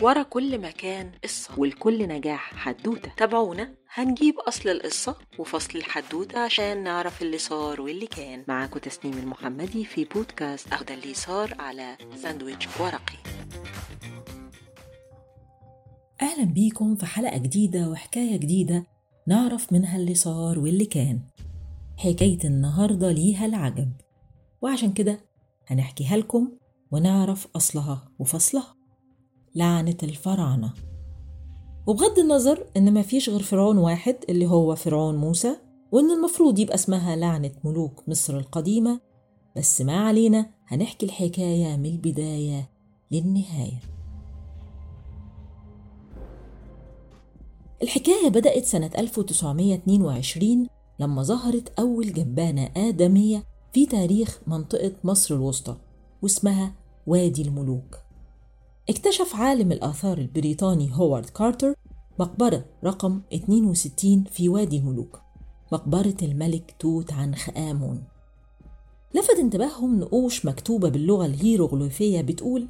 ورا كل مكان قصة ولكل نجاح حدوتة. تابعونا؟ هنجيب أصل القصة وفصل الحدوتة عشان نعرف اللي صار واللي كان. معاكم تسنيم المحمدي في بودكاست أخد اللي صار على ساندويتش ورقي. أهلا بيكم في حلقة جديدة وحكاية جديدة نعرف منها اللي صار واللي كان. حكاية النهاردة ليها العجب. وعشان كده هنحكيها لكم ونعرف أصلها وفصلها. لعنة الفراعنة. وبغض النظر إن مفيش غير فرعون واحد اللي هو فرعون موسى وإن المفروض يبقى اسمها لعنة ملوك مصر القديمة بس ما علينا هنحكي الحكاية من البداية للنهاية. الحكاية بدأت سنة 1922 لما ظهرت أول جبانة آدمية في تاريخ منطقة مصر الوسطى واسمها وادي الملوك. اكتشف عالم الآثار البريطاني هوارد كارتر مقبرة رقم 62 في وادي الملوك مقبرة الملك توت عنخ آمون. لفت انتباههم نقوش مكتوبة باللغة الهيروغليفية بتقول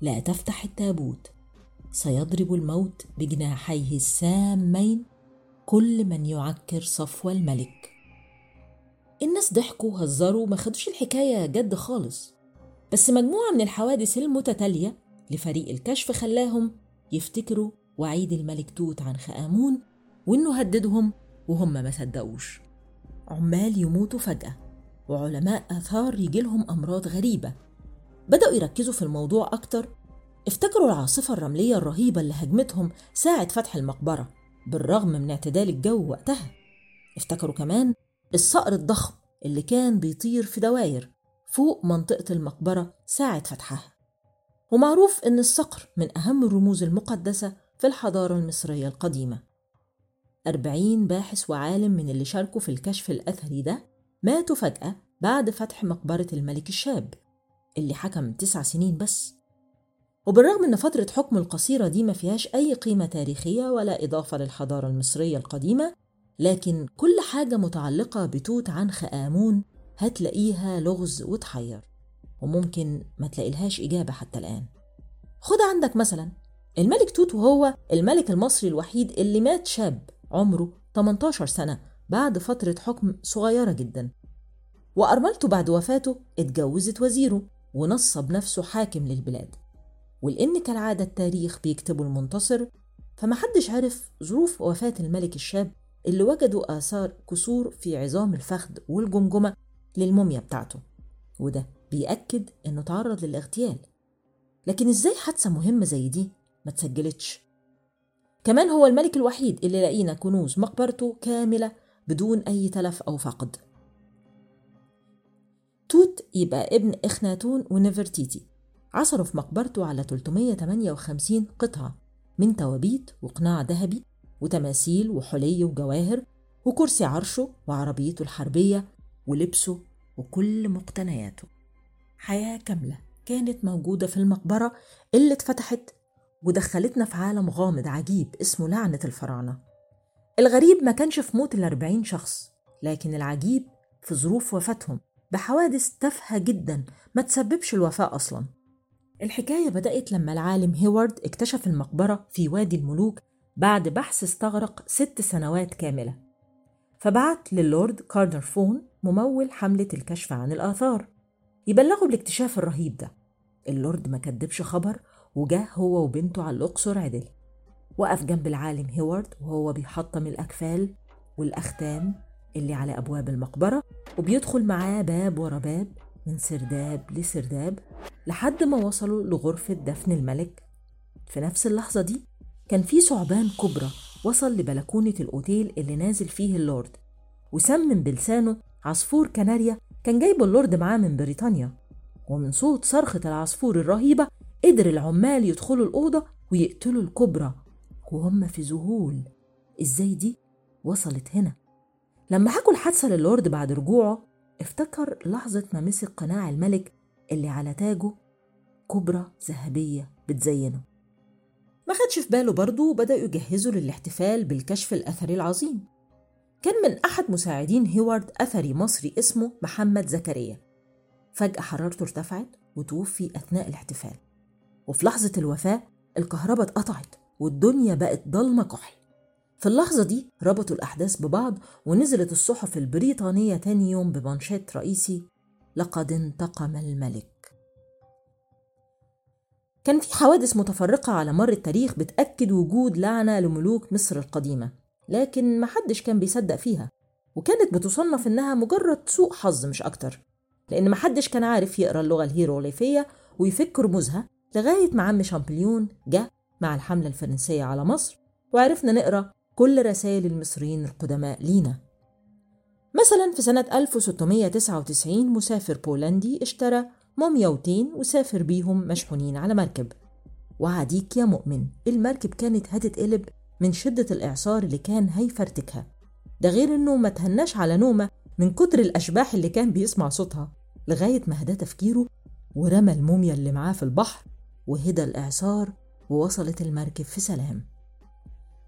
لا تفتح التابوت سيضرب الموت بجناحيه السامين كل من يعكر صفو الملك. الناس ضحكوا وهزروا ما خدوش الحكاية جد خالص. بس مجموعة من الحوادث المتتالية لفريق الكشف خلاهم يفتكروا وعيد الملك توت عنخ آمون وإنه هددهم وهم ما صدقوش. عمال يموتوا فجأة وعلماء آثار يجيلهم أمراض غريبة. بدأوا يركزوا في الموضوع أكتر. افتكروا العاصفة الرملية الرهيبة اللي هجمتهم ساعة فتح المقبرة بالرغم من اعتدال الجو وقتها. افتكروا كمان الصقر الضخم اللي كان بيطير في دواير فوق منطقة المقبرة ساعة فتحها. ومعروف إن الصقر من أهم الرموز المقدسة في الحضارة المصرية القديمة. أربعين باحث وعالم من اللي شاركوا في الكشف الأثري ده ماتوا فجأة بعد فتح مقبرة الملك الشاب اللي حكم تسع سنين بس. وبالرغم إن فترة حكم القصيرة دي ما فيهاش أي قيمة تاريخية ولا إضافة للحضارة المصرية القديمة لكن كل حاجة متعلقة بتوت عنخ آمون هتلاقيها لغز وتحير وممكن ما تلاقيلهاش إجابة حتى الآن. خد عندك مثلا الملك توت وهو الملك المصري الوحيد اللي مات شاب عمره 18 سنة بعد فترة حكم صغيرة جدا. وأرملته بعد وفاته اتجوزت وزيره ونصب نفسه حاكم للبلاد. ولأن كالعادة التاريخ بيكتبه المنتصر فمحدش عرف ظروف وفاة الملك الشاب اللي وجدوا آثار كسور في عظام الفخذ والجمجمة للموميا بتاعته وده بيأكد إنه تعرض للاغتيال. لكن إزاي حادثة مهمة زي دي ما تسجلتش؟ كمان هو الملك الوحيد اللي لقينا كنوز مقبرته كاملة بدون أي تلف أو فقد. توت يبقى ابن إخناتون ونفرتيتي عثروا في مقبرته على 358 قطعة من توابيت وقناع ذهبي وتماثيل وحلي وجواهر وكرسي عرشه وعربيته الحربية ولبسه وكل مقتنياته. حياة كاملة كانت موجودة في المقبرة اللي اتفتحت ودخلتنا في عالم غامض عجيب اسمه لعنة الفراعنة. الغريب ما كانش في موت الأربعين شخص لكن العجيب في ظروف وفاتهم. بحوادث تافهة جدا ما تسببش الوفاة أصلا. الحكاية بدأت لما العالم هوارد اكتشف المقبرة في وادي الملوك بعد بحث استغرق ست سنوات كاملة. فبعت للورد كارنرفون ممول حملة الكشف عن الآثار. يبلغوا بالاكتشاف الرهيب ده. اللورد ما كدبش خبر وجاه هو وبنته على الأقصر عدل. وقف جنب العالم هيوارد وهو بيحطم الأكفال والأختام اللي على أبواب المقبرة وبيدخل معاه باب ورا باب من سرداب لسرداب لحد ما وصلوا لغرفة دفن الملك. في نفس اللحظة دي كان في ثعبان كبرى وصل لبلكونة الأوتيل اللي نازل فيه اللورد وسمم بلسانه عصفور كناريا كان جايبه اللورد معاه من بريطانيا ومن صوت صرخة العصفور الرهيبة قدر العمال يدخلوا الأوضة ويقتلوا الكبرى وهم في ذهول. إزاي دي وصلت هنا؟ لما حكوا الحادثة للورد بعد رجوعه افتكر لحظة ما مسك قناع الملك اللي على تاجه كبرى ذهبية بتزينه. ما خدش في باله برضه وبدأوا يجهزوا للاحتفال بالكشف الأثري العظيم. كان من أحد مساعدين هيوارد أثري مصري اسمه محمد زكريا. فجأة حرارته ارتفعت وتوفي أثناء الاحتفال. وفي لحظة الوفاة الكهرباء اتقطعت والدنيا بقت ضلمة كحل. في اللحظة دي ربطوا الأحداث ببعض ونزلت الصحف البريطانية تاني يوم بمانشيت رئيسي لقد انتقم الملك. كان في حوادث متفرقة على مر التاريخ بتأكد وجود لعنة لملوك مصر القديمة لكن محدش كان بيصدق فيها وكانت بتصنف إنها مجرد سوء حظ مش أكتر لأن محدش كان عارف يقرأ اللغة الهيروغليفية ويفك رموزها لغاية ما عم شامبليون جه مع الحملة الفرنسية على مصر وعرفنا نقرأ كل رسائل المصريين القدماء لينا. مثلا في سنة 1699 مسافر بولندي اشترى مومياوتين وسافر بيهم مشحونين على مركب. وعديك يا مؤمن المركب كانت هتتقلب من شدة الإعصار اللي كان هيفرتكها. ده غير إنه ما تهناش على نومة من كتر الأشباح اللي كان بيسمع صوتها. لغاية ما هدأ تفكيره ورمى الموميا اللي معاه في البحر وهدى الإعصار ووصلت المركب في سلام.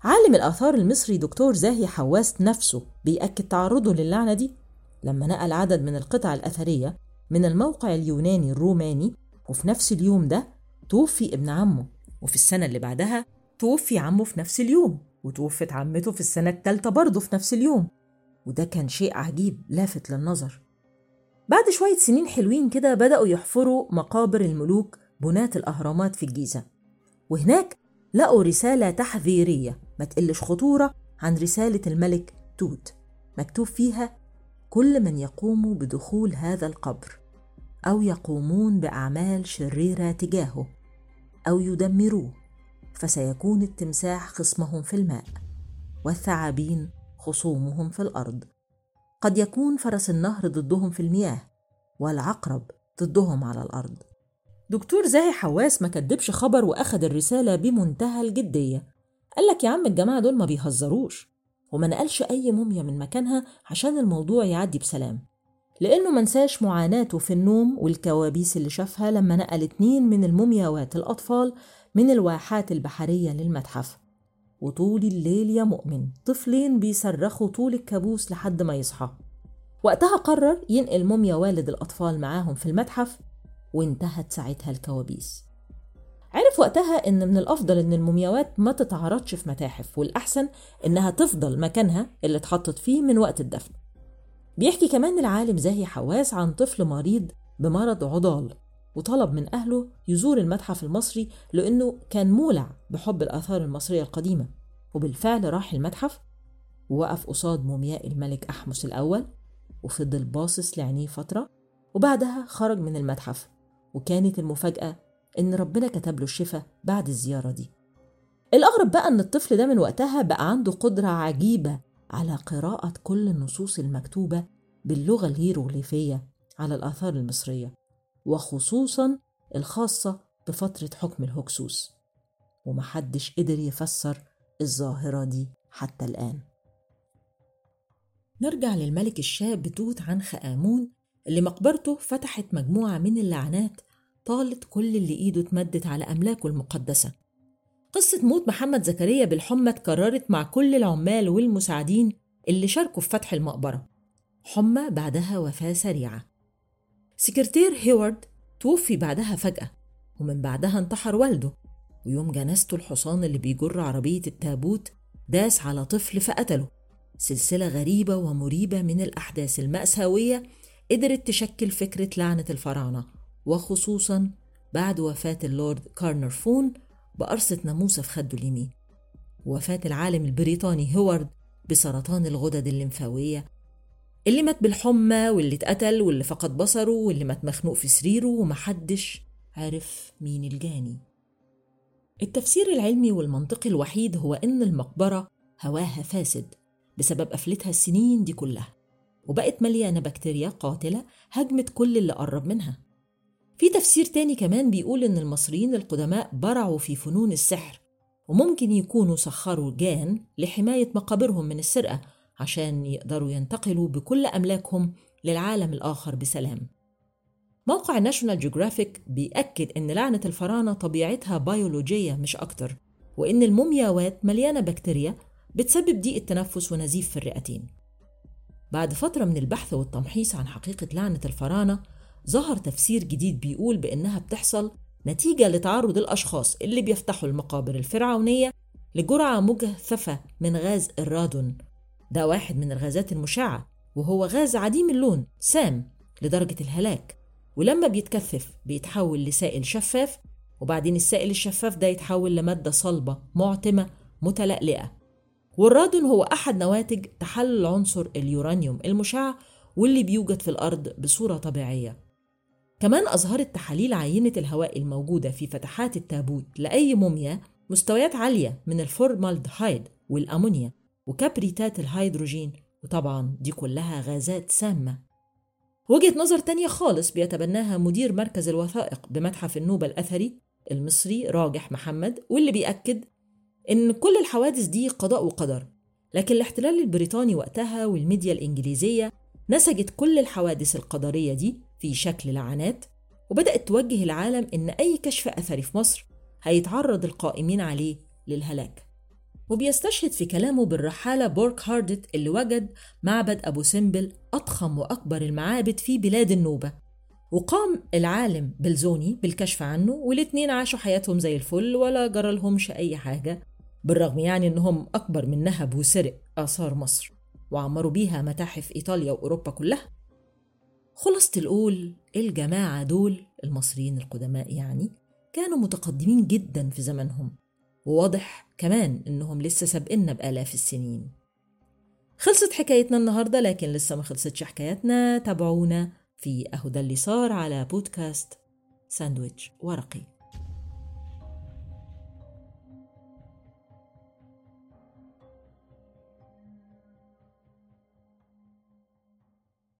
عالم الآثار المصري دكتور زاهي حواس نفسه بيأكد تعرضه للعنة دي. لما نقل عدد من القطع الأثرية من الموقع اليوناني الروماني وفي نفس اليوم ده توفي ابن عمه وفي السنة اللي بعدها توفي عمه في نفس اليوم وتوفت عمته في السنة التالتة برضه في نفس اليوم. وده كان شيء عجيب لافت للنظر. بعد شوية سنين حلوين كده بدأوا يحفروا مقابر الملوك بناة الأهرامات في الجيزة. وهناك لقوا رسالة تحذيرية ما تقلش خطورة عن رسالة الملك توت مكتوب فيها كل من يقوم بدخول هذا القبر أو يقومون بأعمال شريرة تجاهه أو يدمروه فسيكون التمساح خصمهم في الماء والثعابين خصومهم في الأرض. قد يكون فرس النهر ضدهم في المياه والعقرب ضدهم على الأرض. دكتور زاهي حواس ما كدبش خبر وأخد الرسالة بمنتهى الجدية. قال لك يا عم الجماعة دول ما بيهزروش. وما نقلش أي موميا من مكانها عشان الموضوع يعدي بسلام. لأنه منساش معاناته في النوم والكوابيس اللي شافها لما نقل اتنين من المومياوات الأطفال من الواحات البحرية للمتحف. وطول الليل يا مؤمن طفلين بيصرخوا طول الكابوس لحد ما يصحى. وقتها قرر ينقل موميا والد الأطفال معاهم في المتحف وانتهت ساعتها الكوابيس. عرف وقتها إن من الأفضل إن المومياوات ما تتعرضش في متاحف والأحسن إنها تفضل مكانها اللي اتحطت فيه من وقت الدفن. بيحكي كمان العالم زاهي حواس عن طفل مريض بمرض عضال وطلب من أهله يزور المتحف المصري لأنه كان مولع بحب الآثار المصرية القديمة. وبالفعل راح المتحف ووقف قصاد مومياء الملك أحمس الأول وفضل باصص لعينيه فترة وبعدها خرج من المتحف. وكانت المفاجأة إن ربنا كتب له الشفاء بعد الزيارة دي. الأغرب بقى إن الطفل ده من وقتها بقى عنده قدرة عجيبة على قراءة كل النصوص المكتوبة باللغة الهيروغليفية على الآثار المصرية وخصوصا الخاصة بفترة حكم الهكسوس. ومحدش قدر يفسر الظاهرة دي حتى الآن. نرجع للملك الشاب توت عنخ آمون اللي مقبرته فتحت مجموعة من اللعنات طالت كل اللي إيده اتمدت على أملاكه المقدسة. قصة موت محمد زكريا بالحمى اتكررت مع كل العمال والمساعدين اللي شاركوا في فتح المقبرة. حمى بعدها وفاة سريعة. سكرتير هيوارد توفي بعدها فجأة ومن بعدها انتحر والده ويوم جنازته الحصان اللي بيجر عربية التابوت داس على طفل فقتله. سلسلة غريبة ومريبة من الأحداث المأساوية قدرت تشكل فكرة لعنة الفراعنة وخصوصا بعد وفاة اللورد كارنرفون بقرصة ناموسة في خده اليمين. ووفاة العالم البريطاني هوارد بسرطان الغدد الليمفاوية اللي مات بالحمى واللي اتقتل واللي فقد بصره واللي مات مخنوق في سريره ومحدش عرف مين الجاني. التفسير العلمي والمنطقي الوحيد هو إن المقبرة هواها فاسد بسبب قفلتها السنين دي كلها وبقت مليانة بكتيريا قاتلة هجمت كل اللي قرب منها. في تفسير تاني كمان بيقول إن المصريين القدماء برعوا في فنون السحر وممكن يكونوا سخروا جان لحماية مقابرهم من السرقة عشان يقدروا ينتقلوا بكل أملاكهم للعالم الآخر بسلام. موقع ناشونال جيوغرافيك بيأكد إن لعنة الفراعنة طبيعتها بيولوجية مش أكتر وإن المومياوات مليانة بكتيريا بتسبب ضيق التنفس ونزيف في الرئتين. بعد فترة من البحث والتمحيص عن حقيقة لعنة الفراعنة ظهر تفسير جديد بيقول بإنها بتحصل نتيجة لتعرض الأشخاص اللي بيفتحوا المقابر الفرعونية لجرعة مجثفة من غاز الرادون. ده واحد من الغازات المشعة وهو غاز عديم اللون سام لدرجة الهلاك. ولما بيتكثف بيتحول لسائل شفاف وبعدين السائل الشفاف ده يتحول لمادة صلبة معتمة متلألئة. والرادون هو أحد نواتج تحلل عنصر اليورانيوم المشع واللي بيوجد في الأرض بصورة طبيعية. كمان أظهرت تحاليل عينة الهواء الموجودة في فتحات التابوت لأي موميا مستويات عالية من الفورمالدهايد والأمونيا وكبريتات الهيدروجين وطبعا دي كلها غازات سامة. وجهة نظر تانية خالص بيتبناها مدير مركز الوثائق بمتحف النوبة الأثري المصري راجح محمد واللي بيأكد إن كل الحوادث دي قضاء وقدر. لكن الاحتلال البريطاني وقتها والميديا الإنجليزية نسجت كل الحوادث القدرية دي في شكل لعنات وبدأت توجه العالم إن أي كشف أثري في مصر هيتعرض القائمين عليه للهلاك. وبيستشهد في كلامه بالرحالة بورك هاردت اللي وجد معبد أبو سمبل أضخم وأكبر المعابد في بلاد النوبة. وقام العالم بلزوني بالكشف عنه والاتنين عاشوا حياتهم زي الفل ولا جرى لهمش أي حاجة بالرغم يعني إنهم أكبر من نهب وسرق آثار مصر وعمروا بيها متاحف إيطاليا وأوروبا كلها. خلاصة القول الجماعة دول المصريين القدماء يعني كانوا متقدمين جدا في زمنهم. وواضح كمان إنهم لسه سابقنا بآلاف السنين. خلصت حكايتنا النهاردة لكن لسه ما خلصتش حكاياتنا. تابعونا في أهو ده اللي صار على بودكاست ساندويتش ورقي.